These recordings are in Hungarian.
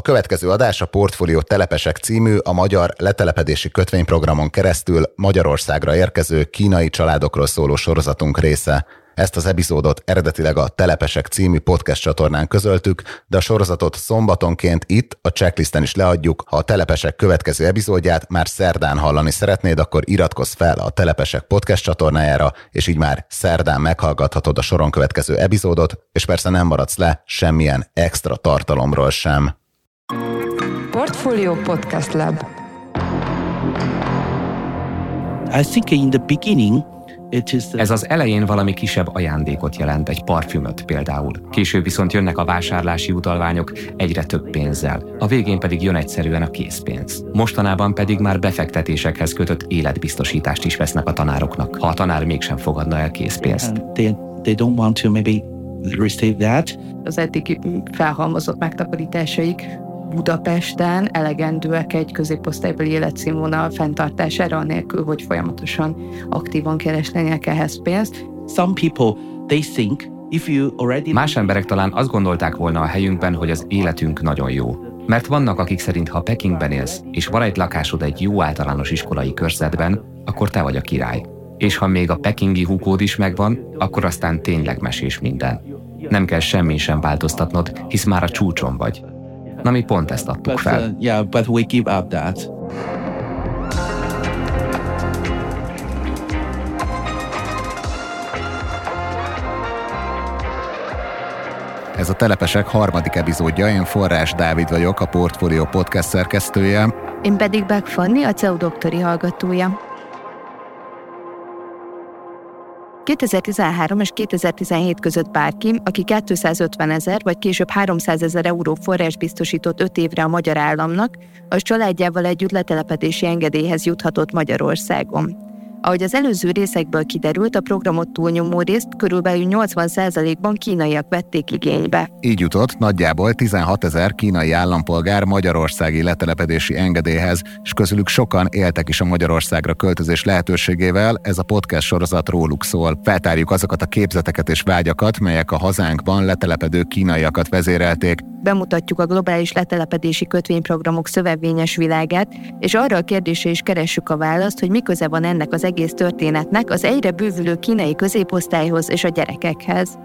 A következő adás a Portfólió Telepesek című a magyar letelepedési kötvényprogramon keresztül Magyarországra érkező kínai családokról szóló sorozatunk része. Ezt az epizódot eredetileg a Telepesek című podcast csatornán közöltük, de a sorozatot szombatonként itt a checklisten is leadjuk. Ha a Telepesek következő epizódját már szerdán hallani szeretnéd, akkor iratkozz fel a Telepesek podcast csatornájára, és így már szerdán meghallgathatod a soron következő epizódot, és persze nem maradsz le semmilyen extra tartalomról sem. Portfolio Podcast Lab. I think in the beginning it is Ez az elején valami kisebb ajándékot jelent, egy parfümöt például. Később viszont jönnek a vásárlási utalványok egyre több pénzzel. A végén pedig jön egyszerűen a készpénz. Mostanában pedig már befektetésekhez kötött életbiztosítást is vesznek a tanároknak, ha a tanár mégsem fogadna el készpénzt. they don't want to maybe receive that. az eddigi felhalmozott megtakarításaik Budapesten elegendőek egy középosztálybeli életszínvonal fenntartására, anélkül, hogy folyamatosan aktívan keresnének ehhez pénzt. Some people they think if you already Más emberek talán azt gondolták volna a helyünkben, hogy az életünk nagyon jó. Mert vannak, akik szerint, ha Pekingben élsz, és van egy lakásod egy jó általános iskolai körzetben, akkor te vagy a király. És ha még a pekingi húkód is megvan, akkor aztán tényleg mesés minden. Nem kell semmi sem változtatnod, hisz már a csúcson vagy. Na mi pont ezt adtuk fel. uh, yeah, but we give up that. Ez a Telepesek harmadik epizódja, én Forrás Dávid vagyok, a Portfolio podcast szerkesztője. Én pedig Beck Fanni, a CEU doktori hallgatója. 2013 és 2017 között bárki, aki 250 ezer vagy később 300 ezer euró forrás biztosított 5 évre a magyar államnak, az családjával együtt letelepedési engedélyhez juthatott Magyarországon. Ahogy az előző részekből kiderült, a programot túlnyomó részt körülbelül 80%-ban kínaiak vették igénybe. Így jutott nagyjából 16 ezer kínai állampolgár magyarországi letelepedési engedélyhez, és közülük sokan éltek is a Magyarországra költözés lehetőségével, ez a podcast sorozat róluk szól. Feltárjuk azokat a képzeteket és vágyakat, melyek a hazánkban letelepedő kínaiakat vezérelték, bemutatjuk a globális letelepedési kötvényprogramok szövevényes világát, és arra a kérdésre is keressük a választ, hogy mi köze van ennek az egész történetnek az egyre bővülő kínai középosztályhoz és a gyerekekhez.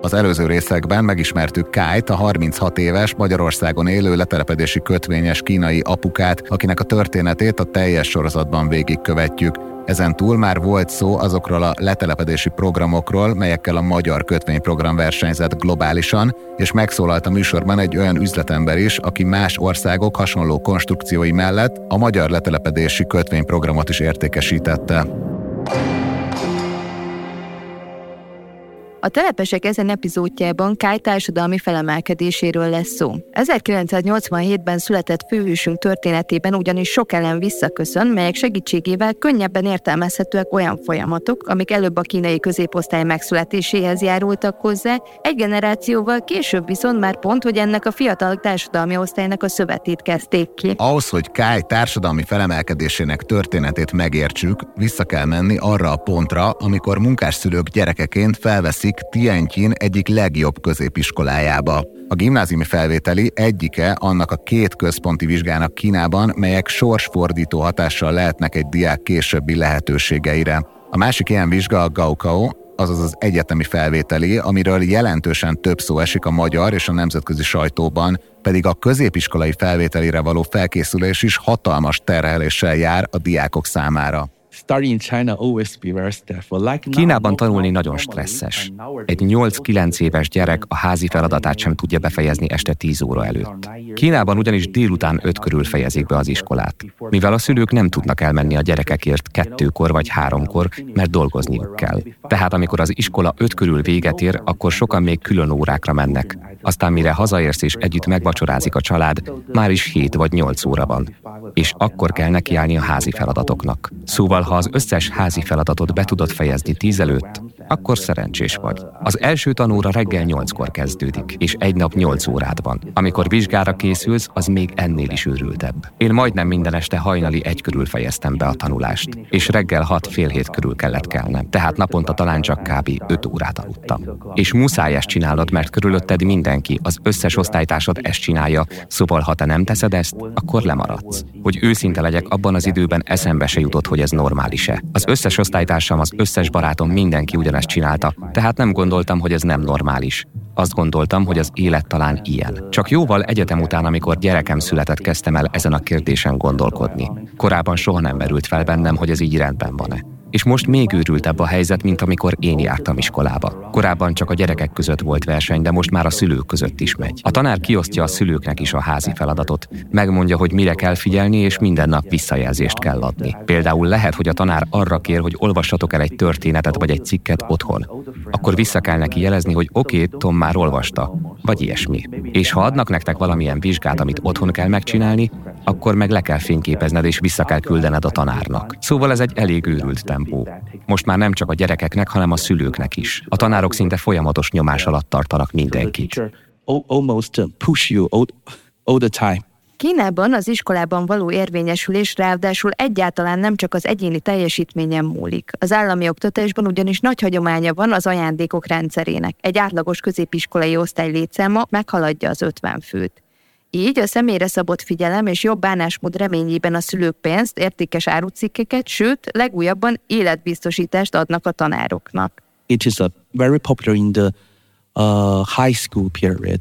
Az előző részekben megismertük Kájt, a 36 éves Magyarországon élő letelepedési kötvényes kínai apukát, akinek a történetét a teljes sorozatban végigkövetjük. Ezen túl már volt szó azokról a letelepedési programokról, melyekkel a magyar kötvényprogram versenyzett globálisan, és megszólalt a műsorban egy olyan üzletember is, aki más országok hasonló konstrukciói mellett a magyar letelepedési kötvényprogramot is értékesítette. A telepesek ezen epizódjában Kály társadalmi felemelkedéséről lesz szó. 1987-ben született főhősünk történetében ugyanis sok ellen visszaköszön, melyek segítségével könnyebben értelmezhetőek olyan folyamatok, amik előbb a kínai középosztály megszületéséhez járultak hozzá, egy generációval később viszont már pont, hogy ennek a fiatal társadalmi osztálynak a szövetét kezdték ki. Ahhoz, hogy Kály társadalmi felemelkedésének történetét megértsük, vissza kell menni arra a pontra, amikor munkásszülők gyerekeként felveszik Tientyin egyik legjobb középiskolájába. A gimnáziumi felvételi egyike annak a két központi vizsgának Kínában, melyek sorsfordító hatással lehetnek egy diák későbbi lehetőségeire. A másik ilyen vizsga a Gaokao, azaz az egyetemi felvételi, amiről jelentősen több szó esik a magyar és a nemzetközi sajtóban, pedig a középiskolai felvételire való felkészülés is hatalmas terheléssel jár a diákok számára. Kínában tanulni nagyon stresszes. Egy 8-9 éves gyerek a házi feladatát sem tudja befejezni este 10 óra előtt. Kínában ugyanis délután 5 körül fejezik be az iskolát, mivel a szülők nem tudnak elmenni a gyerekekért kettőkor vagy háromkor, mert dolgozniuk kell. Tehát amikor az iskola 5 körül véget ér, akkor sokan még külön órákra mennek. Aztán mire hazaérsz és együtt megvacsorázik a család, már is 7 vagy 8 óra van. És akkor kell nekiállni a házi feladatoknak. Szóval, ha az összes házi feladatot be tudod fejezni 10 előtt, akkor szerencsés vagy. Az első tanóra reggel 8-kor kezdődik, és egy nap 8 órád van. Amikor vizsgára készülsz, az még ennél is őrültebb. Én majdnem minden este hajnali egy körül fejeztem be a tanulást, és reggel 6 fél hét körül kellett kelnem, tehát naponta talán csak kb. 5 órát aludtam. És muszáj ezt csinálod, mert körülötted mindenki, az összes osztálytársad ezt csinálja, szóval ha te nem teszed ezt, akkor lemaradsz. Hogy őszinte legyek, abban az időben eszembe se jutott, hogy ez normális-e. Az összes osztálytársam, az összes barátom, mindenki ugyanezt csinálta, tehát nem gondoltam, hogy ez nem normális. Azt gondoltam, hogy az élet talán ilyen. Csak jóval egyetem után, amikor gyerekem született, kezdtem el ezen a kérdésen gondolkodni. Korábban soha nem merült fel bennem, hogy ez így rendben van-e és most még őrültebb a helyzet, mint amikor én jártam iskolába. Korábban csak a gyerekek között volt verseny, de most már a szülők között is megy. A tanár kiosztja a szülőknek is a házi feladatot, megmondja, hogy mire kell figyelni, és minden nap visszajelzést kell adni. Például lehet, hogy a tanár arra kér, hogy olvassatok el egy történetet vagy egy cikket otthon. Akkor vissza kell neki jelezni, hogy oké, okay, Tom már olvasta, vagy ilyesmi. És ha adnak nektek valamilyen vizsgát, amit otthon kell megcsinálni, akkor meg le kell fényképezned és vissza kell küldened a tanárnak. Szóval ez egy elég őrült tempó. Most már nem csak a gyerekeknek, hanem a szülőknek is. A tanárok szinte folyamatos nyomás alatt tartanak mindenkit. Time. Kínában az iskolában való érvényesülés ráadásul egyáltalán nem csak az egyéni teljesítményen múlik. Az állami oktatásban ugyanis nagy hagyománya van az ajándékok rendszerének. Egy átlagos középiskolai osztály létszáma meghaladja az 50 főt. Így a személyre szabott figyelem és jobb bánásmód reményében a szülők pénzt, értékes árucikkeket, sőt, legújabban életbiztosítást adnak a tanároknak. It is a very popular in the uh, high school period.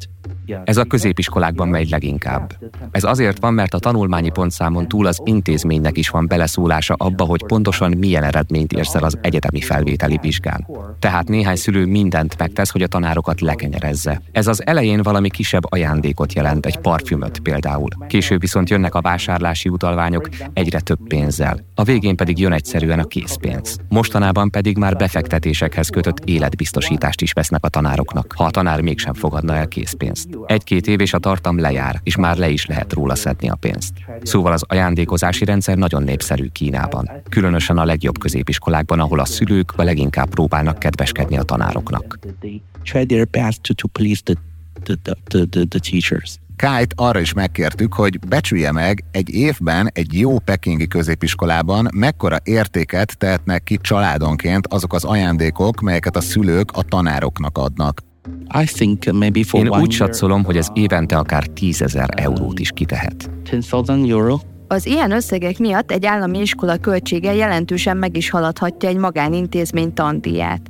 Ez a középiskolákban megy leginkább. Ez azért van, mert a tanulmányi pontszámon túl az intézménynek is van beleszólása abba, hogy pontosan milyen eredményt érsz el az egyetemi felvételi vizsgán. Tehát néhány szülő mindent megtesz, hogy a tanárokat lekenyerezze. Ez az elején valami kisebb ajándékot jelent, egy parfümöt például. Később viszont jönnek a vásárlási utalványok egyre több pénzzel. A végén pedig jön egyszerűen a készpénz. Mostanában pedig már befektetésekhez kötött életbiztosítást is vesznek a tanároknak, ha a tanár mégsem fogadna el készpénzt. Egy-két év és a tartam lejár, és már le is lehet róla szedni a pénzt. Szóval az ajándékozási rendszer nagyon népszerű Kínában. Különösen a legjobb középiskolákban, ahol a szülők a leginkább próbálnak kedveskedni a tanároknak. Kite arra is megkértük, hogy becsülje meg egy évben egy jó pekingi középiskolában mekkora értéket tehetnek ki családonként azok az ajándékok, melyeket a szülők a tanároknak adnak. I think maybe for Én úgy satszolom, hogy ez évente akár 10 ezer eurót is kitehet. 10,000 euro. Az ilyen összegek miatt egy állami iskola költsége jelentősen meg is haladhatja egy magánintézmény tandíját.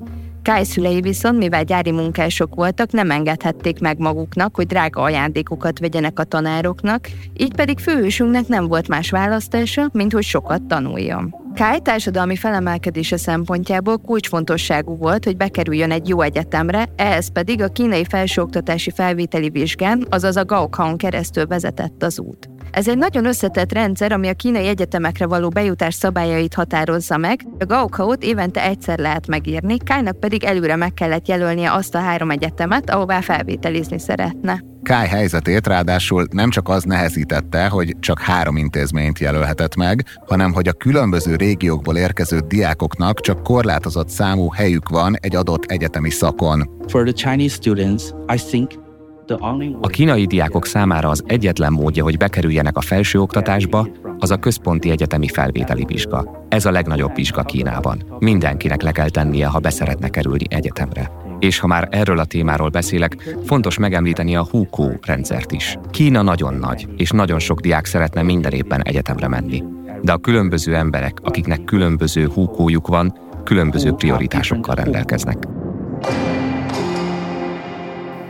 Kai szülei viszont, mivel gyári munkások voltak, nem engedhették meg maguknak, hogy drága ajándékokat vegyenek a tanároknak, így pedig főhősünknek nem volt más választása, mint hogy sokat tanuljon. Kai társadalmi felemelkedése szempontjából kulcsfontosságú volt, hogy bekerüljön egy jó egyetemre, ehhez pedig a kínai felsőoktatási felvételi vizsgán, azaz a Gaokhaon keresztül vezetett az út. Ez egy nagyon összetett rendszer, ami a kínai egyetemekre való bejutás szabályait határozza meg. A Gaokhaót évente egyszer lehet megírni, Kájnak pedig előre meg kellett jelölnie azt a három egyetemet, ahová felvételizni szeretne. Káj helyzetét ráadásul nem csak az nehezítette, hogy csak három intézményt jelölhetett meg, hanem hogy a különböző régiókból érkező diákoknak csak korlátozott számú helyük van egy adott egyetemi szakon. For the Chinese students, I think a kínai diákok számára az egyetlen módja, hogy bekerüljenek a felsőoktatásba, az a központi egyetemi felvételi vizsga. Ez a legnagyobb vizsga Kínában. Mindenkinek le kell tennie, ha beszeretne kerülni egyetemre. És ha már erről a témáról beszélek, fontos megemlíteni a HUKO rendszert is. Kína nagyon nagy, és nagyon sok diák szeretne minden évben egyetemre menni. De a különböző emberek, akiknek különböző húkójuk van, különböző prioritásokkal rendelkeznek.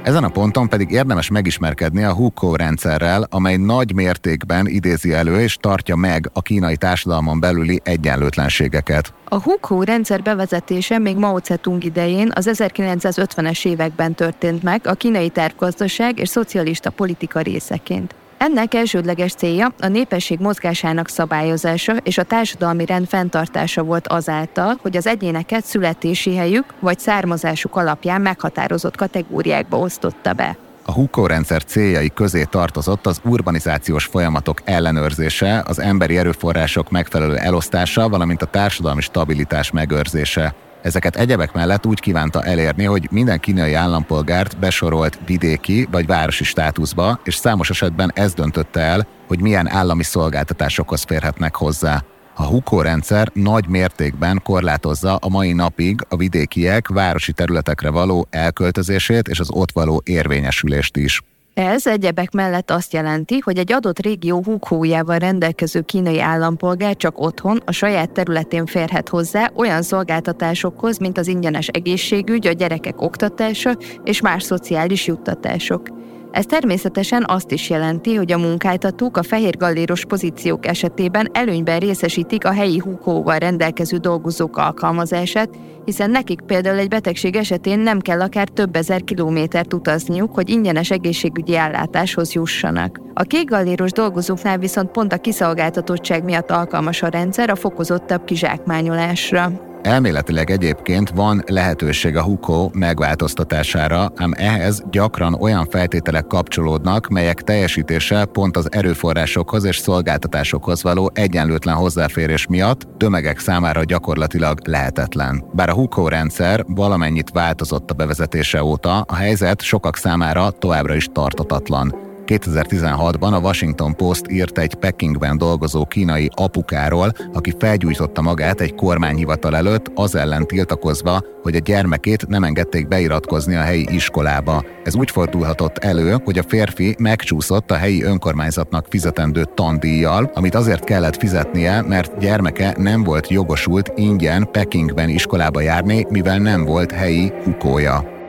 Ezen a ponton pedig érdemes megismerkedni a Hukou rendszerrel, amely nagy mértékben idézi elő és tartja meg a kínai társadalmon belüli egyenlőtlenségeket. A Hukou rendszer bevezetése még Mao Zedong idején az 1950-es években történt meg a kínai tervgazdaság és szocialista politika részeként. Ennek elsődleges célja a népesség mozgásának szabályozása és a társadalmi rend fenntartása volt azáltal, hogy az egyéneket születési helyük vagy származásuk alapján meghatározott kategóriákba osztotta be. A Huko rendszer céljai közé tartozott az urbanizációs folyamatok ellenőrzése, az emberi erőforrások megfelelő elosztása, valamint a társadalmi stabilitás megőrzése. Ezeket egyebek mellett úgy kívánta elérni, hogy minden kínai állampolgárt besorolt vidéki vagy városi státuszba, és számos esetben ez döntötte el, hogy milyen állami szolgáltatásokhoz férhetnek hozzá. A HUKO rendszer nagy mértékben korlátozza a mai napig a vidékiek városi területekre való elköltözését és az ott való érvényesülést is. Ez egyebek mellett azt jelenti, hogy egy adott régió húghójával rendelkező kínai állampolgár csak otthon, a saját területén férhet hozzá olyan szolgáltatásokhoz, mint az ingyenes egészségügy, a gyerekek oktatása és más szociális juttatások. Ez természetesen azt is jelenti, hogy a munkáltatók a fehér galléros pozíciók esetében előnyben részesítik a helyi húkóval rendelkező dolgozók alkalmazását, hiszen nekik például egy betegség esetén nem kell akár több ezer kilométert utazniuk, hogy ingyenes egészségügyi ellátáshoz jussanak. A kék galléros dolgozóknál viszont pont a kiszolgáltatottság miatt alkalmas a rendszer a fokozottabb kizsákmányolásra. Elméletileg egyébként van lehetőség a hukó megváltoztatására, ám ehhez gyakran olyan feltételek kapcsolódnak, melyek teljesítése pont az erőforrásokhoz és szolgáltatásokhoz való egyenlőtlen hozzáférés miatt tömegek számára gyakorlatilag lehetetlen. Bár a hukó rendszer valamennyit változott a bevezetése óta, a helyzet sokak számára továbbra is tartatatlan. 2016-ban a Washington Post írt egy Pekingben dolgozó kínai apukáról, aki felgyújtotta magát egy kormányhivatal előtt, az ellen tiltakozva, hogy a gyermekét nem engedték beiratkozni a helyi iskolába. Ez úgy fordulhatott elő, hogy a férfi megcsúszott a helyi önkormányzatnak fizetendő tandíjjal, amit azért kellett fizetnie, mert gyermeke nem volt jogosult ingyen Pekingben iskolába járni, mivel nem volt helyi hukója.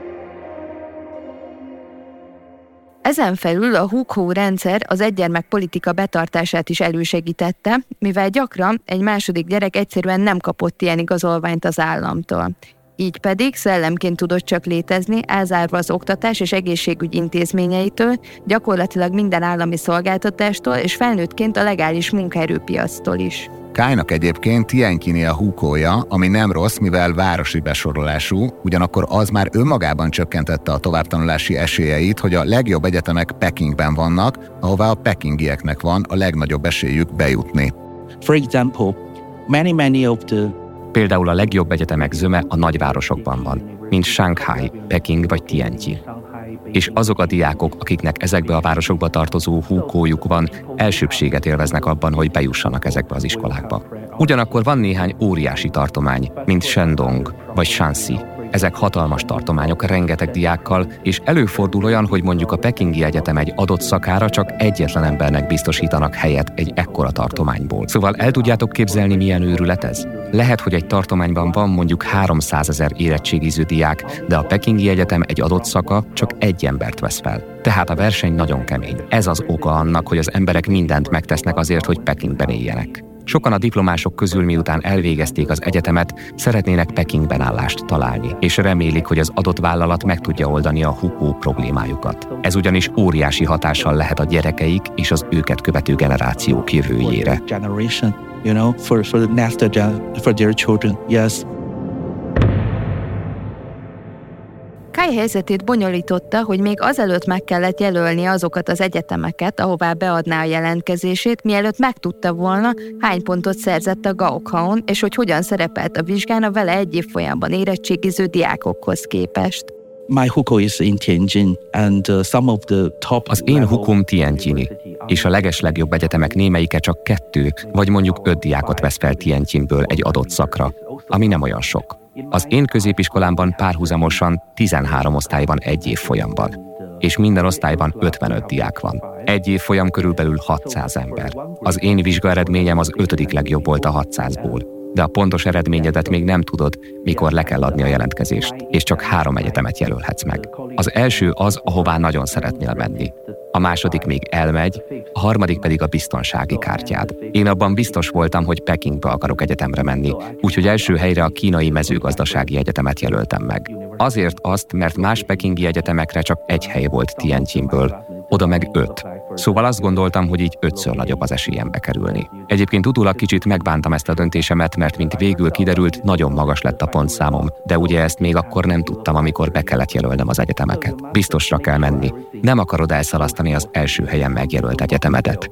Ezen felül a Hukó rendszer az egygyermek politika betartását is elősegítette, mivel gyakran egy második gyerek egyszerűen nem kapott ilyen igazolványt az államtól. Így pedig szellemként tudott csak létezni, elzárva az oktatás és egészségügy intézményeitől, gyakorlatilag minden állami szolgáltatástól és felnőttként a legális munkaerőpiactól is. Kájnak egyébként Tienkini a húkója, ami nem rossz, mivel városi besorolású, ugyanakkor az már önmagában csökkentette a továbbtanulási esélyeit, hogy a legjobb egyetemek Pekingben vannak, ahová a pekingieknek van a legnagyobb esélyük bejutni. For example, many many of the Például a legjobb egyetemek zöme a nagyvárosokban van, mint Shanghai, Peking vagy Tianjin és azok a diákok, akiknek ezekbe a városokba tartozó húkójuk van, elsőbséget élveznek abban, hogy bejussanak ezekbe az iskolákba. Ugyanakkor van néhány óriási tartomány, mint Shandong vagy Shanxi, ezek hatalmas tartományok rengeteg diákkal, és előfordul olyan, hogy mondjuk a Pekingi Egyetem egy adott szakára csak egyetlen embernek biztosítanak helyet egy ekkora tartományból. Szóval el tudjátok képzelni, milyen őrület ez? Lehet, hogy egy tartományban van mondjuk 300 ezer érettségiző diák, de a Pekingi Egyetem egy adott szaka csak egy embert vesz fel. Tehát a verseny nagyon kemény. Ez az oka annak, hogy az emberek mindent megtesznek azért, hogy Pekingben éljenek. Sokan a diplomások közül miután elvégezték az egyetemet, szeretnének Pekingben állást találni, és remélik, hogy az adott vállalat meg tudja oldani a hukó problémájukat. Ez ugyanis óriási hatással lehet a gyerekeik és az őket követő generációk jövőjére. you know, for, for the next for their children. Yes. Kai helyzetét bonyolította, hogy még azelőtt meg kellett jelölni azokat az egyetemeket, ahová beadná a jelentkezését, mielőtt megtudta volna, hány pontot szerzett a Gaokhaon, és hogy hogyan szerepelt a vizsgán a vele egy év folyamban érettségiző diákokhoz képest. My huko is in Tianjin, and uh, some of the top Az én hukom Tianjini, és a legeslegjobb egyetemek némelyike csak kettő, vagy mondjuk öt diákot vesz fel Tianjinből egy adott szakra, ami nem olyan sok. Az én középiskolámban párhuzamosan 13 osztály van egy év folyamban, és minden osztályban 55 diák van. Egy év folyam körülbelül 600 ember. Az én vizsgaeredményem az ötödik legjobb volt a 600-ból de a pontos eredményedet még nem tudod, mikor le kell adni a jelentkezést, és csak három egyetemet jelölhetsz meg. Az első az, ahová nagyon szeretnél menni. A második még elmegy, a harmadik pedig a biztonsági kártyád. Én abban biztos voltam, hogy Pekingbe akarok egyetemre menni, úgyhogy első helyre a kínai mezőgazdasági egyetemet jelöltem meg. Azért azt, mert más pekingi egyetemekre csak egy hely volt Tianjinből, oda meg öt. Szóval azt gondoltam, hogy így ötször nagyobb az esélyem bekerülni. Egyébként utólag kicsit megbántam ezt a döntésemet, mert mint végül kiderült, nagyon magas lett a pontszámom, de ugye ezt még akkor nem tudtam, amikor be kellett jelölnem az egyetemeket. Biztosra kell menni. Nem akarod elszalasztani az első helyen megjelölt egyetemedet.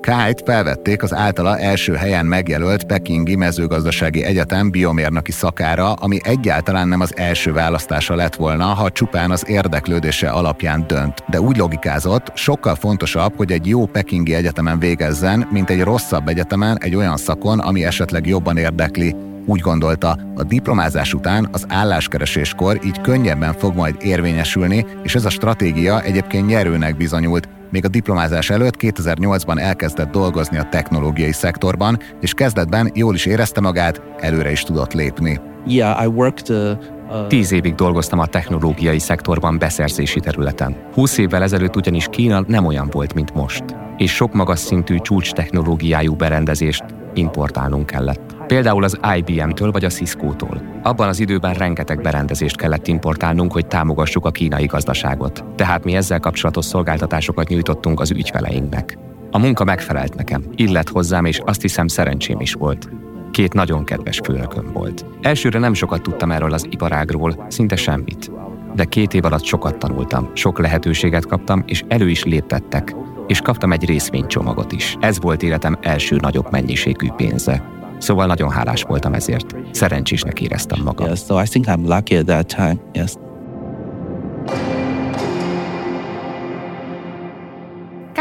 Kájt felvették az általa első helyen megjelölt Pekingi Mezőgazdasági Egyetem biomérnöki szakára, ami egyáltalán nem az első választása lett volna, ha csupán az érdeklődése alapján dönt. De úgy logikázott, sokkal fontosabb, hogy egy jó Pekingi egyetemen végezzen, mint egy rosszabb egyetemen egy olyan szakon, ami esetleg jobban érdekli. Úgy gondolta, a diplomázás után az álláskereséskor így könnyebben fog majd érvényesülni, és ez a stratégia egyébként nyerőnek bizonyult, még a diplomázás előtt 2008-ban elkezdett dolgozni a technológiai szektorban, és kezdetben jól is érezte magát, előre is tudott lépni. Yeah, I worked uh, Tíz évig dolgoztam a technológiai szektorban beszerzési területen. Húsz évvel ezelőtt ugyanis Kína nem olyan volt, mint most, és sok magas szintű csúcs technológiájú berendezést importálnunk kellett. Például az IBM-től vagy a Cisco-tól. Abban az időben rengeteg berendezést kellett importálnunk, hogy támogassuk a kínai gazdaságot. Tehát mi ezzel kapcsolatos szolgáltatásokat nyújtottunk az ügyfeleinknek. A munka megfelelt nekem, illet hozzám, és azt hiszem szerencsém is volt. Két nagyon kedves főnököm volt. Elsőre nem sokat tudtam erről az iparágról, szinte semmit. De két év alatt sokat tanultam, sok lehetőséget kaptam, és elő is léptettek, és kaptam egy részvénycsomagot is. Ez volt életem első nagyobb mennyiségű pénze. Szóval nagyon hálás voltam ezért. Szerencsésnek éreztem magam. yes, so I think I'm lucky at that time. Yes.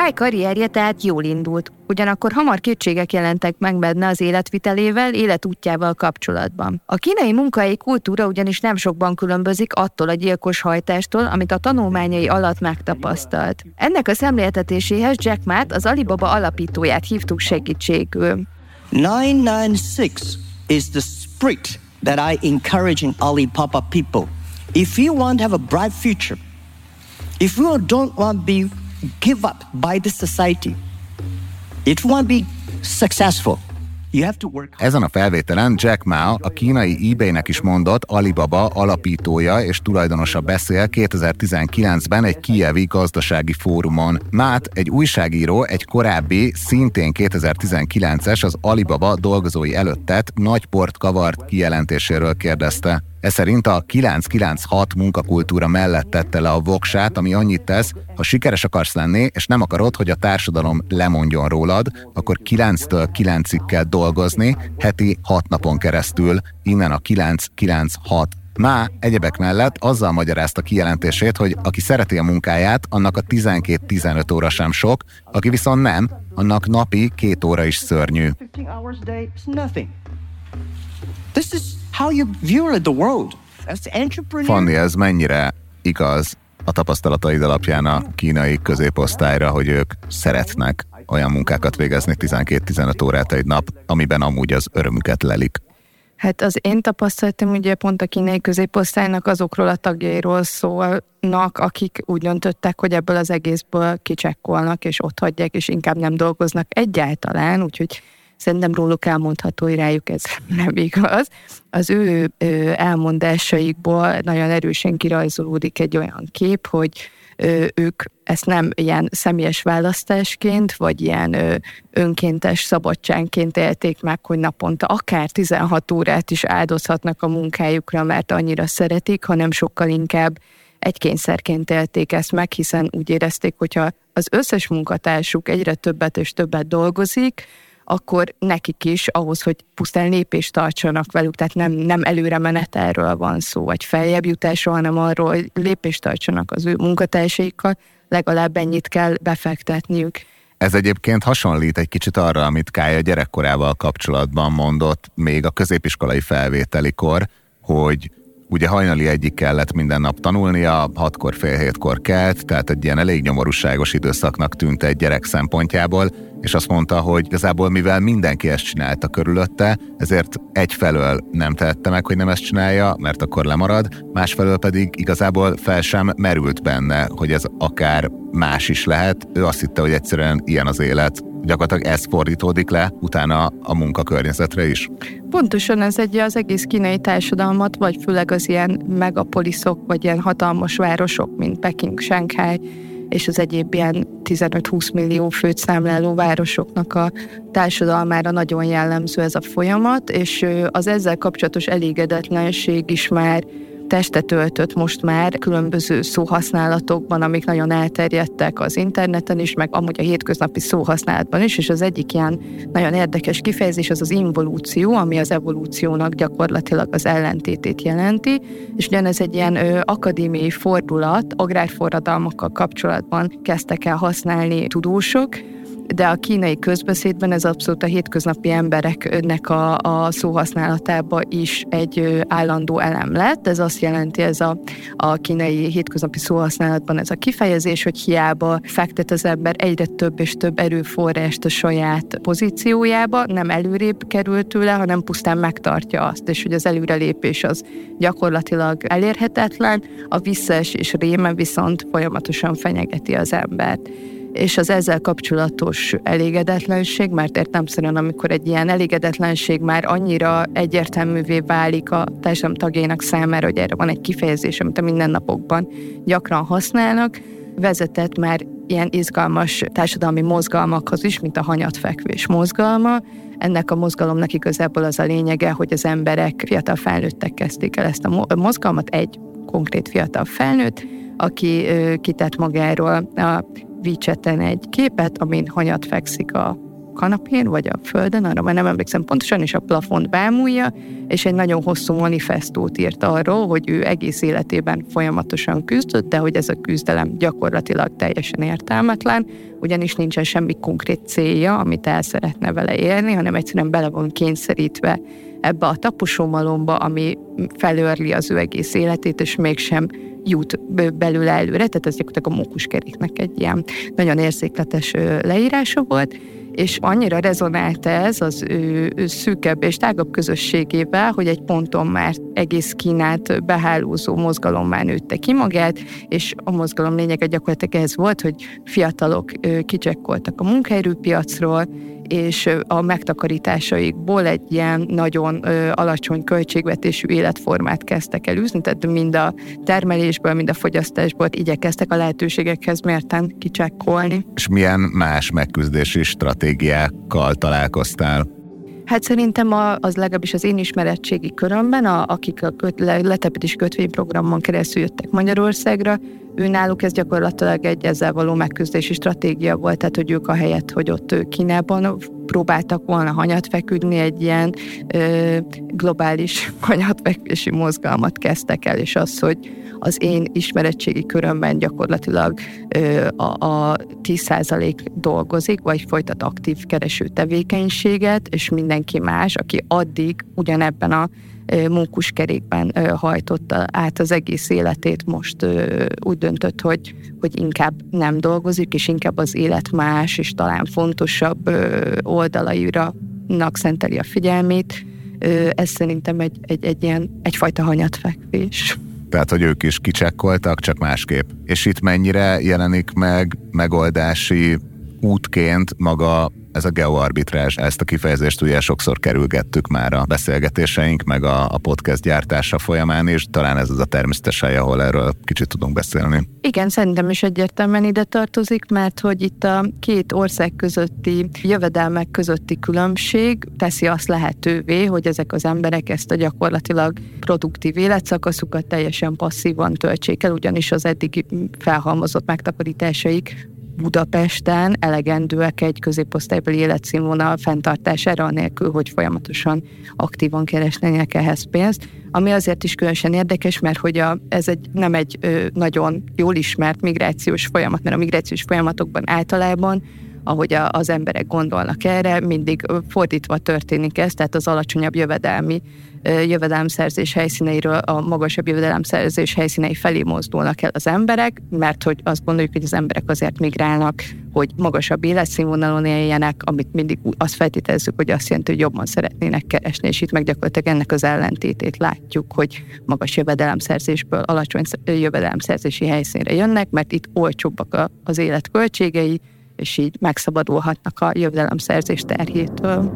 Kai karrierje tehát jól indult, ugyanakkor hamar kétségek jelentek meg benne az életvitelével, életútjával kapcsolatban. A kínai munkai kultúra ugyanis nem sokban különbözik attól a gyilkos hajtástól, amit a tanulmányai alatt megtapasztalt. Ennek a szemléltetéséhez Jack Mát, az Alibaba alapítóját hívtuk segítségül. 996 is the spirit that I encourage in Alibaba people. If you want to have a bright future, if you don't want to be give up by the society, want to be successful, you have to work. Ezen a felvételen Jack Ma, a kínai eBay-nek is mondott Alibaba alapítója és tulajdonosa beszél 2019-ben egy kijevi gazdasági fórumon. Mát, egy újságíró, egy korábbi, szintén 2019-es az Alibaba dolgozói előtt tett nagy port kavart kijelentéséről kérdezte. Ez szerint a 996 munkakultúra mellett tette le a voksát, ami annyit tesz, ha sikeres akarsz lenni, és nem akarod, hogy a társadalom lemondjon rólad, akkor 9-től 9-ig kell dolgozni, heti 6 napon keresztül, innen a 996 Má egyebek mellett azzal magyarázta kijelentését, hogy aki szereti a munkáját, annak a 12-15 óra sem sok, aki viszont nem, annak napi két óra is szörnyű. 15 hours a day is nothing. This is how you view the world. As entrepreneur. Fanni, ez mennyire igaz a tapasztalataid alapján a kínai középosztályra, hogy ők szeretnek olyan munkákat végezni 12-15 órát egy nap, amiben amúgy az örömüket lelik. Hát az én tapasztalatom ugye pont a kínai középosztálynak azokról a tagjairól szólnak, akik úgy döntöttek, hogy ebből az egészből kicsekkolnak, és ott hagyják, és inkább nem dolgoznak egyáltalán, úgyhogy szerintem róluk elmondható, hogy rájuk ez nem igaz. Az ő elmondásaikból nagyon erősen kirajzolódik egy olyan kép, hogy ők ezt nem ilyen személyes választásként, vagy ilyen önkéntes szabadságként élték meg, hogy naponta akár 16 órát is áldozhatnak a munkájukra, mert annyira szeretik, hanem sokkal inkább egy kényszerként élték ezt meg, hiszen úgy érezték, hogyha az összes munkatársuk egyre többet és többet dolgozik, akkor nekik is ahhoz, hogy pusztán lépést tartsanak velük, tehát nem, nem előre menetelről van szó, vagy feljebb jutásról, hanem arról, hogy lépést tartsanak az ő munkatársaikkal, legalább ennyit kell befektetniük. Ez egyébként hasonlít egy kicsit arra, amit Kája gyerekkorával kapcsolatban mondott még a középiskolai felvételikor, hogy ugye hajnali egyik kellett minden nap tanulnia, hatkor fél hétkor kelt, tehát egy ilyen elég nyomorúságos időszaknak tűnt egy gyerek szempontjából, és azt mondta, hogy igazából mivel mindenki ezt csinálta körülötte, ezért egyfelől nem tehette meg, hogy nem ezt csinálja, mert akkor lemarad, másfelől pedig igazából fel sem merült benne, hogy ez akár más is lehet. Ő azt hitte, hogy egyszerűen ilyen az élet. Gyakorlatilag ez fordítódik le utána a munkakörnyezetre is. Pontosan ez egy az egész kínai társadalmat, vagy főleg az ilyen megapoliszok, vagy ilyen hatalmas városok, mint Peking, Shanghai, és az egyéb ilyen 15-20 millió főt számláló városoknak a társadalmára nagyon jellemző ez a folyamat, és az ezzel kapcsolatos elégedetlenség is már testet öltött most már különböző szóhasználatokban, amik nagyon elterjedtek az interneten is, meg amúgy a hétköznapi szóhasználatban is, és az egyik ilyen nagyon érdekes kifejezés az az involúció, ami az evolúciónak gyakorlatilag az ellentétét jelenti, és ugyanez egy ilyen ö, akadémiai fordulat, agrárforradalmakkal kapcsolatban kezdtek el használni tudósok, de a kínai közbeszédben ez abszolút a hétköznapi embereknek a, a szóhasználatába is egy állandó elem lett. Ez azt jelenti, ez a, a kínai hétköznapi szóhasználatban ez a kifejezés, hogy hiába fektet az ember egyre több és több erőforrást a saját pozíciójába, nem előrébb kerül tőle, hanem pusztán megtartja azt, és hogy az előrelépés az gyakorlatilag elérhetetlen, a visszaesés réme viszont folyamatosan fenyegeti az embert és az ezzel kapcsolatos elégedetlenség, mert értelmszerűen amikor egy ilyen elégedetlenség már annyira egyértelművé válik a társadalom tagjainak számára, hogy erre van egy kifejezés, amit a mindennapokban gyakran használnak, vezetett már ilyen izgalmas társadalmi mozgalmakhoz is, mint a hanyatfekvés mozgalma. Ennek a mozgalomnak igazából az a lényege, hogy az emberek, fiatal felnőttek kezdték el ezt a mozgalmat, egy konkrét fiatal felnőtt, aki kitett magáról a WeChat-en egy képet, amin hanyat fekszik a kanapén, vagy a földön, arra már nem emlékszem pontosan, és a plafont bámulja, és egy nagyon hosszú manifestót írt arról, hogy ő egész életében folyamatosan küzdött, de hogy ez a küzdelem gyakorlatilag teljesen értelmetlen, ugyanis nincsen semmi konkrét célja, amit el szeretne vele érni, hanem egyszerűen bele van kényszerítve ebbe a taposómalomba, ami felőrli az ő egész életét, és mégsem jut belőle előre, tehát ez gyakorlatilag a mókuskeréknek egy ilyen nagyon érzékletes leírása volt, és annyira rezonált ez az ő, ő szűkebb és tágabb közösségével, hogy egy ponton már egész Kínát behálózó mozgalommá nőtte ki magát, és a mozgalom lényege gyakorlatilag ez volt, hogy fiatalok kicsekkoltak a munkaerőpiacról, és a megtakarításaikból egy ilyen nagyon alacsony költségvetésű életformát kezdtek el űzni, tehát mind a termelésből, mind a fogyasztásból igyekeztek a lehetőségekhez mérten kicsekkolni. És milyen más megküzdési stratégiákkal találkoztál? Hát szerintem a, az legalábbis az én ismerettségi körömben, a, akik a köt, kötvényprogramon keresztül jöttek Magyarországra, ő náluk ez gyakorlatilag egy ezzel való megküzdési stratégia volt, tehát hogy ők a helyet, hogy ott Kínában próbáltak volna hanyat feküdni, egy ilyen ö, globális hanyatfekvési mozgalmat kezdtek el, és az, hogy az én ismerettségi körömben gyakorlatilag ö, a, a 10% dolgozik, vagy folytat aktív kereső tevékenységet, és mindenki más, aki addig ugyanebben a munkuskerékben hajtotta át az egész életét, most úgy döntött, hogy, hogy inkább nem dolgozik, és inkább az élet más és talán fontosabb oldalaira szenteli a figyelmét. Ez szerintem egy, egy, egy ilyen, egyfajta hanyatfekvés. Tehát, hogy ők is kicsekkoltak, csak másképp. És itt mennyire jelenik meg megoldási útként maga ez a geoarbitrás, ezt a kifejezést ugye sokszor kerülgettük már a beszélgetéseink, meg a, a podcast gyártása folyamán, és talán ez az a természetes hely, ahol erről kicsit tudunk beszélni. Igen, szerintem is egyértelműen ide tartozik, mert hogy itt a két ország közötti jövedelmek közötti különbség teszi azt lehetővé, hogy ezek az emberek ezt a gyakorlatilag produktív életszakaszukat teljesen passzívan töltsék el, ugyanis az eddig felhalmozott megtakarításaik Budapesten elegendőek egy középosztálybeli életszínvonal fenntartására, anélkül, hogy folyamatosan aktívan keresnének ehhez pénzt. Ami azért is különösen érdekes, mert hogy a, ez egy, nem egy ö, nagyon jól ismert migrációs folyamat, mert a migrációs folyamatokban általában ahogy a, az emberek gondolnak erre, mindig fordítva történik ez, tehát az alacsonyabb jövedelmi jövedelemszerzés helyszíneiről a magasabb jövedelemszerzés helyszínei felé mozdulnak el az emberek, mert hogy azt gondoljuk, hogy az emberek azért migrálnak, hogy magasabb életszínvonalon éljenek, amit mindig azt feltételezzük, hogy azt jelenti, hogy jobban szeretnének keresni, és itt meg gyakorlatilag ennek az ellentétét látjuk, hogy magas jövedelemszerzésből alacsony jövedelemszerzési helyszínre jönnek, mert itt olcsóbbak az életköltségei, és így megszabadulhatnak a jövedelemszerzés terhétől.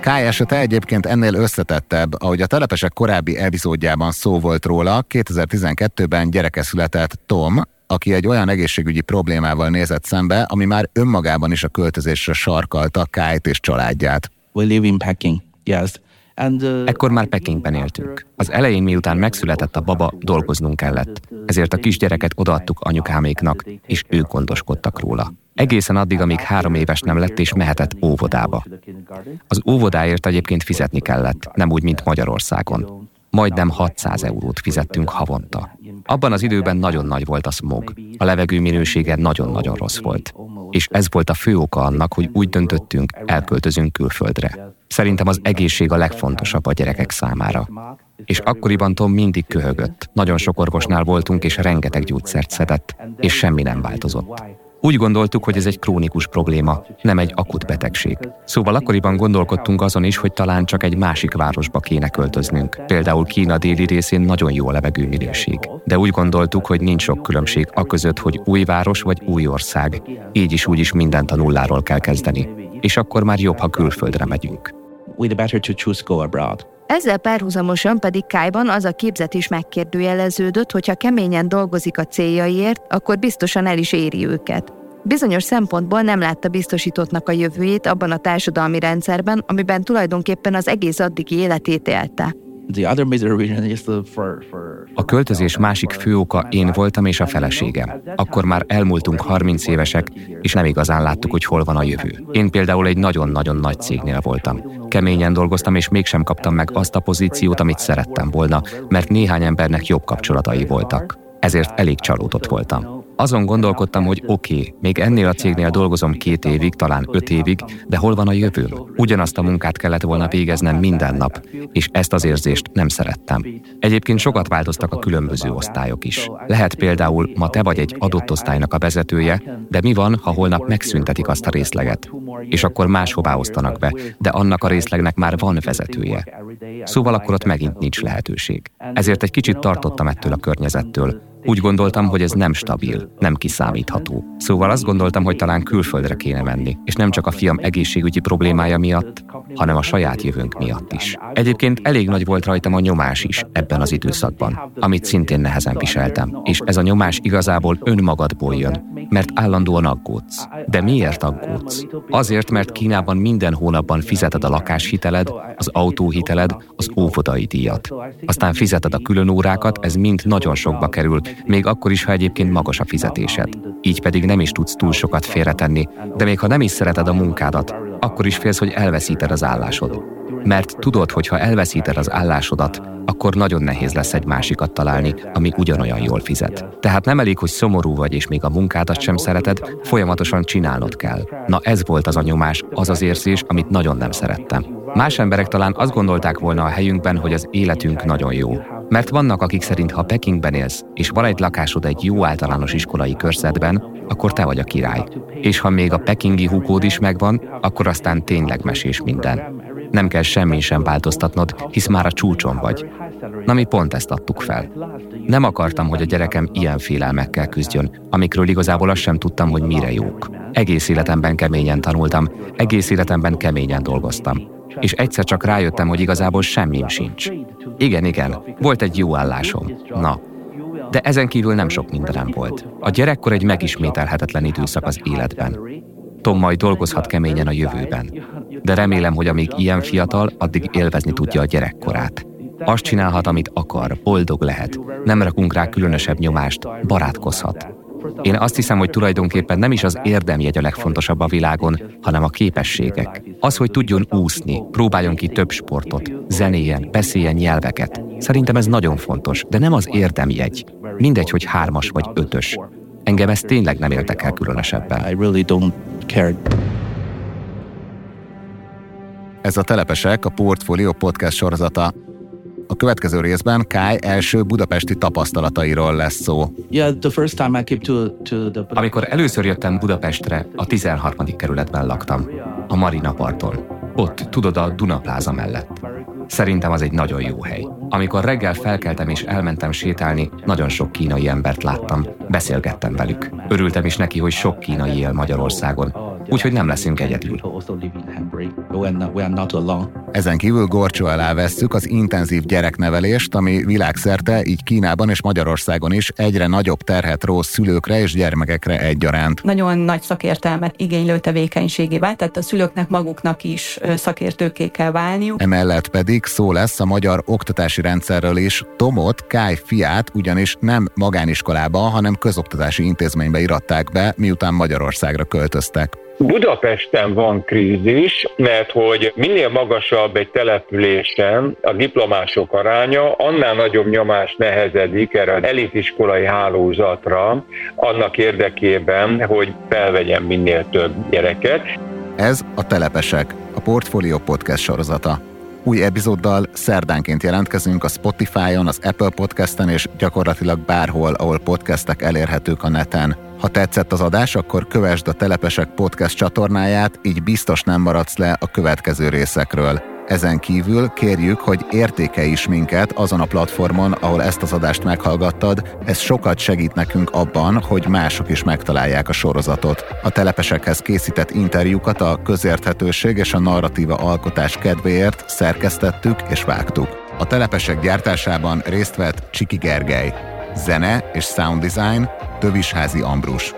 K esete egyébként ennél összetettebb, ahogy a telepesek korábbi epizódjában szó volt róla, 2012-ben gyereke született Tom, aki egy olyan egészségügyi problémával nézett szembe, ami már önmagában is a költözésre sarkalta Kájt és családját. We live in Peking, yes. Ekkor már Pekingben éltünk. Az elején, miután megszületett a baba, dolgoznunk kellett. Ezért a kisgyereket odaadtuk anyukáméknak, és ők gondoskodtak róla. Egészen addig, amíg három éves nem lett és mehetett óvodába. Az óvodáért egyébként fizetni kellett, nem úgy, mint Magyarországon. Majdnem 600 eurót fizettünk havonta. Abban az időben nagyon nagy volt a smog. A levegő minősége nagyon-nagyon rossz volt. És ez volt a fő oka annak, hogy úgy döntöttünk, elköltözünk külföldre. Szerintem az egészség a legfontosabb a gyerekek számára. És akkoriban Tom mindig köhögött. Nagyon sok orvosnál voltunk, és rengeteg gyógyszert szedett, és semmi nem változott. Úgy gondoltuk, hogy ez egy krónikus probléma, nem egy akut betegség. Szóval akkoriban gondolkodtunk azon is, hogy talán csak egy másik városba kéne költöznünk. Például Kína déli részén nagyon jó a levegőminőség. De úgy gondoltuk, hogy nincs sok különbség a között, hogy új város vagy új ország. Így is úgy is mindent a nulláról kell kezdeni. És akkor már jobb, ha külföldre megyünk. With better to choose go abroad. Ezzel párhuzamosan pedig Kájban az a képzet is megkérdőjeleződött, hogyha keményen dolgozik a céljaiért, akkor biztosan el is éri őket. Bizonyos szempontból nem látta biztosítottnak a jövőjét abban a társadalmi rendszerben, amiben tulajdonképpen az egész addigi életét élte. A költözés másik fő oka én voltam és a feleségem. Akkor már elmúltunk 30 évesek, és nem igazán láttuk, hogy hol van a jövő. Én például egy nagyon-nagyon nagy cégnél voltam. Keményen dolgoztam, és mégsem kaptam meg azt a pozíciót, amit szerettem volna, mert néhány embernek jobb kapcsolatai voltak. Ezért elég csalódott voltam. Azon gondolkodtam, hogy oké, okay, még ennél a cégnél dolgozom két évig, talán öt évig, de hol van a jövőm? Ugyanazt a munkát kellett volna végeznem minden nap, és ezt az érzést nem szerettem. Egyébként sokat változtak a különböző osztályok is. Lehet például, ma te vagy egy adott osztálynak a vezetője, de mi van, ha holnap megszüntetik azt a részleget? És akkor máshová osztanak be, de annak a részlegnek már van vezetője. Szóval akkor ott megint nincs lehetőség. Ezért egy kicsit tartottam ettől a környezettől, úgy gondoltam, hogy ez nem stabil, nem kiszámítható. Szóval azt gondoltam, hogy talán külföldre kéne menni, és nem csak a fiam egészségügyi problémája miatt, hanem a saját jövőnk miatt is. Egyébként elég nagy volt rajtam a nyomás is ebben az időszakban, amit szintén nehezen viseltem, és ez a nyomás igazából önmagadból jön, mert állandóan aggódsz. De miért aggódsz? Azért, mert Kínában minden hónapban fizeted a lakáshiteled, az autóhiteled, az óvodai díjat. Aztán fizeted a külön órákat, ez mind nagyon sokba kerül, még akkor is, ha egyébként magas a fizetésed. Így pedig nem is tudsz túl sokat félretenni, de még ha nem is szereted a munkádat, akkor is félsz, hogy elveszíted az állásod. Mert tudod, hogy ha elveszíted az állásodat, akkor nagyon nehéz lesz egy másikat találni, ami ugyanolyan jól fizet. Tehát nem elég, hogy szomorú vagy, és még a munkádat sem szereted, folyamatosan csinálnod kell. Na ez volt az a nyomás, az az érzés, amit nagyon nem szerettem. Más emberek talán azt gondolták volna a helyünkben, hogy az életünk nagyon jó. Mert vannak, akik szerint, ha Pekingben élsz, és van egy lakásod egy jó általános iskolai körzetben, akkor te vagy a király. És ha még a pekingi húkód is megvan, akkor aztán tényleg mesés minden. Nem kell semmi sem változtatnod, hisz már a csúcson vagy. Na mi pont ezt adtuk fel. Nem akartam, hogy a gyerekem ilyen félelmekkel küzdjön, amikről igazából azt sem tudtam, hogy mire jók. Egész életemben keményen tanultam, egész életemben keményen dolgoztam. És egyszer csak rájöttem, hogy igazából semmim sincs. Igen, igen, volt egy jó állásom. Na, de ezen kívül nem sok mindenem volt. A gyerekkor egy megismételhetetlen időszak az életben. Tom majd dolgozhat keményen a jövőben. De remélem, hogy amíg ilyen fiatal, addig élvezni tudja a gyerekkorát. Azt csinálhat, amit akar, boldog lehet. Nem rakunk rá különösebb nyomást, barátkozhat. Én azt hiszem, hogy tulajdonképpen nem is az érdemjegy a legfontosabb a világon, hanem a képességek. Az, hogy tudjon úszni, próbáljon ki több sportot, zenéjen, beszéljen nyelveket. Szerintem ez nagyon fontos, de nem az érdemjegy. Mindegy, hogy hármas vagy ötös. Engem ez tényleg nem érdekel különösebben. Ez a Telepesek, a Portfolio podcast sorozata. A következő részben Kai első budapesti tapasztalatairól lesz szó. Yeah, the first time I came to, to the... Amikor először jöttem Budapestre, a 13. kerületben laktam, a Marina parton. Ott, tudod, a Dunapláza mellett. Szerintem az egy nagyon jó hely. Amikor reggel felkeltem és elmentem sétálni, nagyon sok kínai embert láttam. Beszélgettem velük. Örültem is neki, hogy sok kínai él Magyarországon. Úgyhogy nem leszünk egyedül. Ezen kívül gorcsó alá vesszük az intenzív gyereknevelést, ami világszerte, így Kínában és Magyarországon is egyre nagyobb terhet ró szülőkre és gyermekekre egyaránt. Nagyon nagy szakértelmet igénylő tevékenységé vált, tehát a szülőknek maguknak is szakértőké kell válniuk. Emellett pedig szó lesz a magyar oktatási rendszerről is. Tomot, Káj fiát ugyanis nem magániskolába, hanem közoktatási intézménybe iratták be, miután Magyarországra költöztek. Budapesten van krízis, mert hogy minél magasabb egy településen a diplomások aránya, annál nagyobb nyomás nehezedik erre az elitiskolai hálózatra, annak érdekében, hogy felvegyen minél több gyereket. Ez a Telepesek, a Portfolio Podcast sorozata. Új epizóddal szerdánként jelentkezünk a Spotify-on, az Apple Podcast-en és gyakorlatilag bárhol, ahol podcastek elérhetők a neten. Ha tetszett az adás, akkor kövesd a Telepesek podcast csatornáját, így biztos nem maradsz le a következő részekről. Ezen kívül kérjük, hogy értékelj is minket azon a platformon, ahol ezt az adást meghallgattad. Ez sokat segít nekünk abban, hogy mások is megtalálják a sorozatot. A telepesekhez készített interjúkat a közérthetőség és a narratíva alkotás kedvéért szerkesztettük és vágtuk. A telepesek gyártásában részt vett Csiki Gergely. Zene és sound design Tövisházi Ambrus.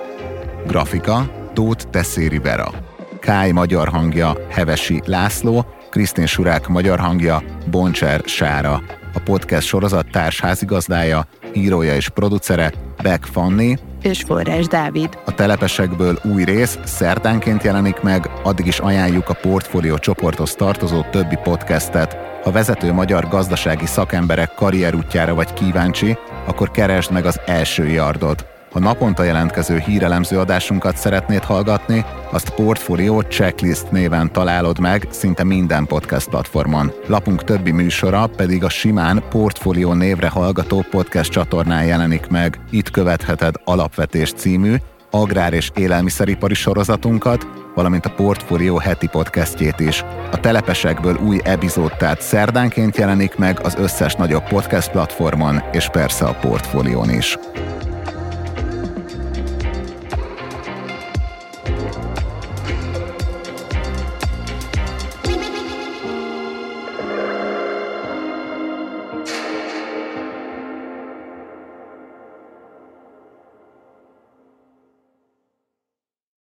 Grafika Tóth Tesszéri Vera. Káj magyar hangja Hevesi László, Krisztin Surák magyar hangja Boncser Sára. A podcast sorozat társházigazdája, írója és producere Beck Fanni, és Forrás Dávid. A telepesekből új rész szerdánként jelenik meg, addig is ajánljuk a portfólió csoporthoz tartozó többi podcastet. Ha vezető magyar gazdasági szakemberek karrierútjára vagy kíváncsi, akkor keresd meg az első yardot. Ha naponta jelentkező hírelemző adásunkat szeretnéd hallgatni, azt Portfolio Checklist néven találod meg szinte minden podcast platformon. Lapunk többi műsora pedig a simán Portfolio névre hallgató podcast csatornán jelenik meg. Itt követheted Alapvetés című, agrár- és élelmiszeripari sorozatunkat, valamint a Portfolio heti podcastjét is. A telepesekből új epizód tehát szerdánként jelenik meg az összes nagyobb podcast platformon, és persze a Portfolión is.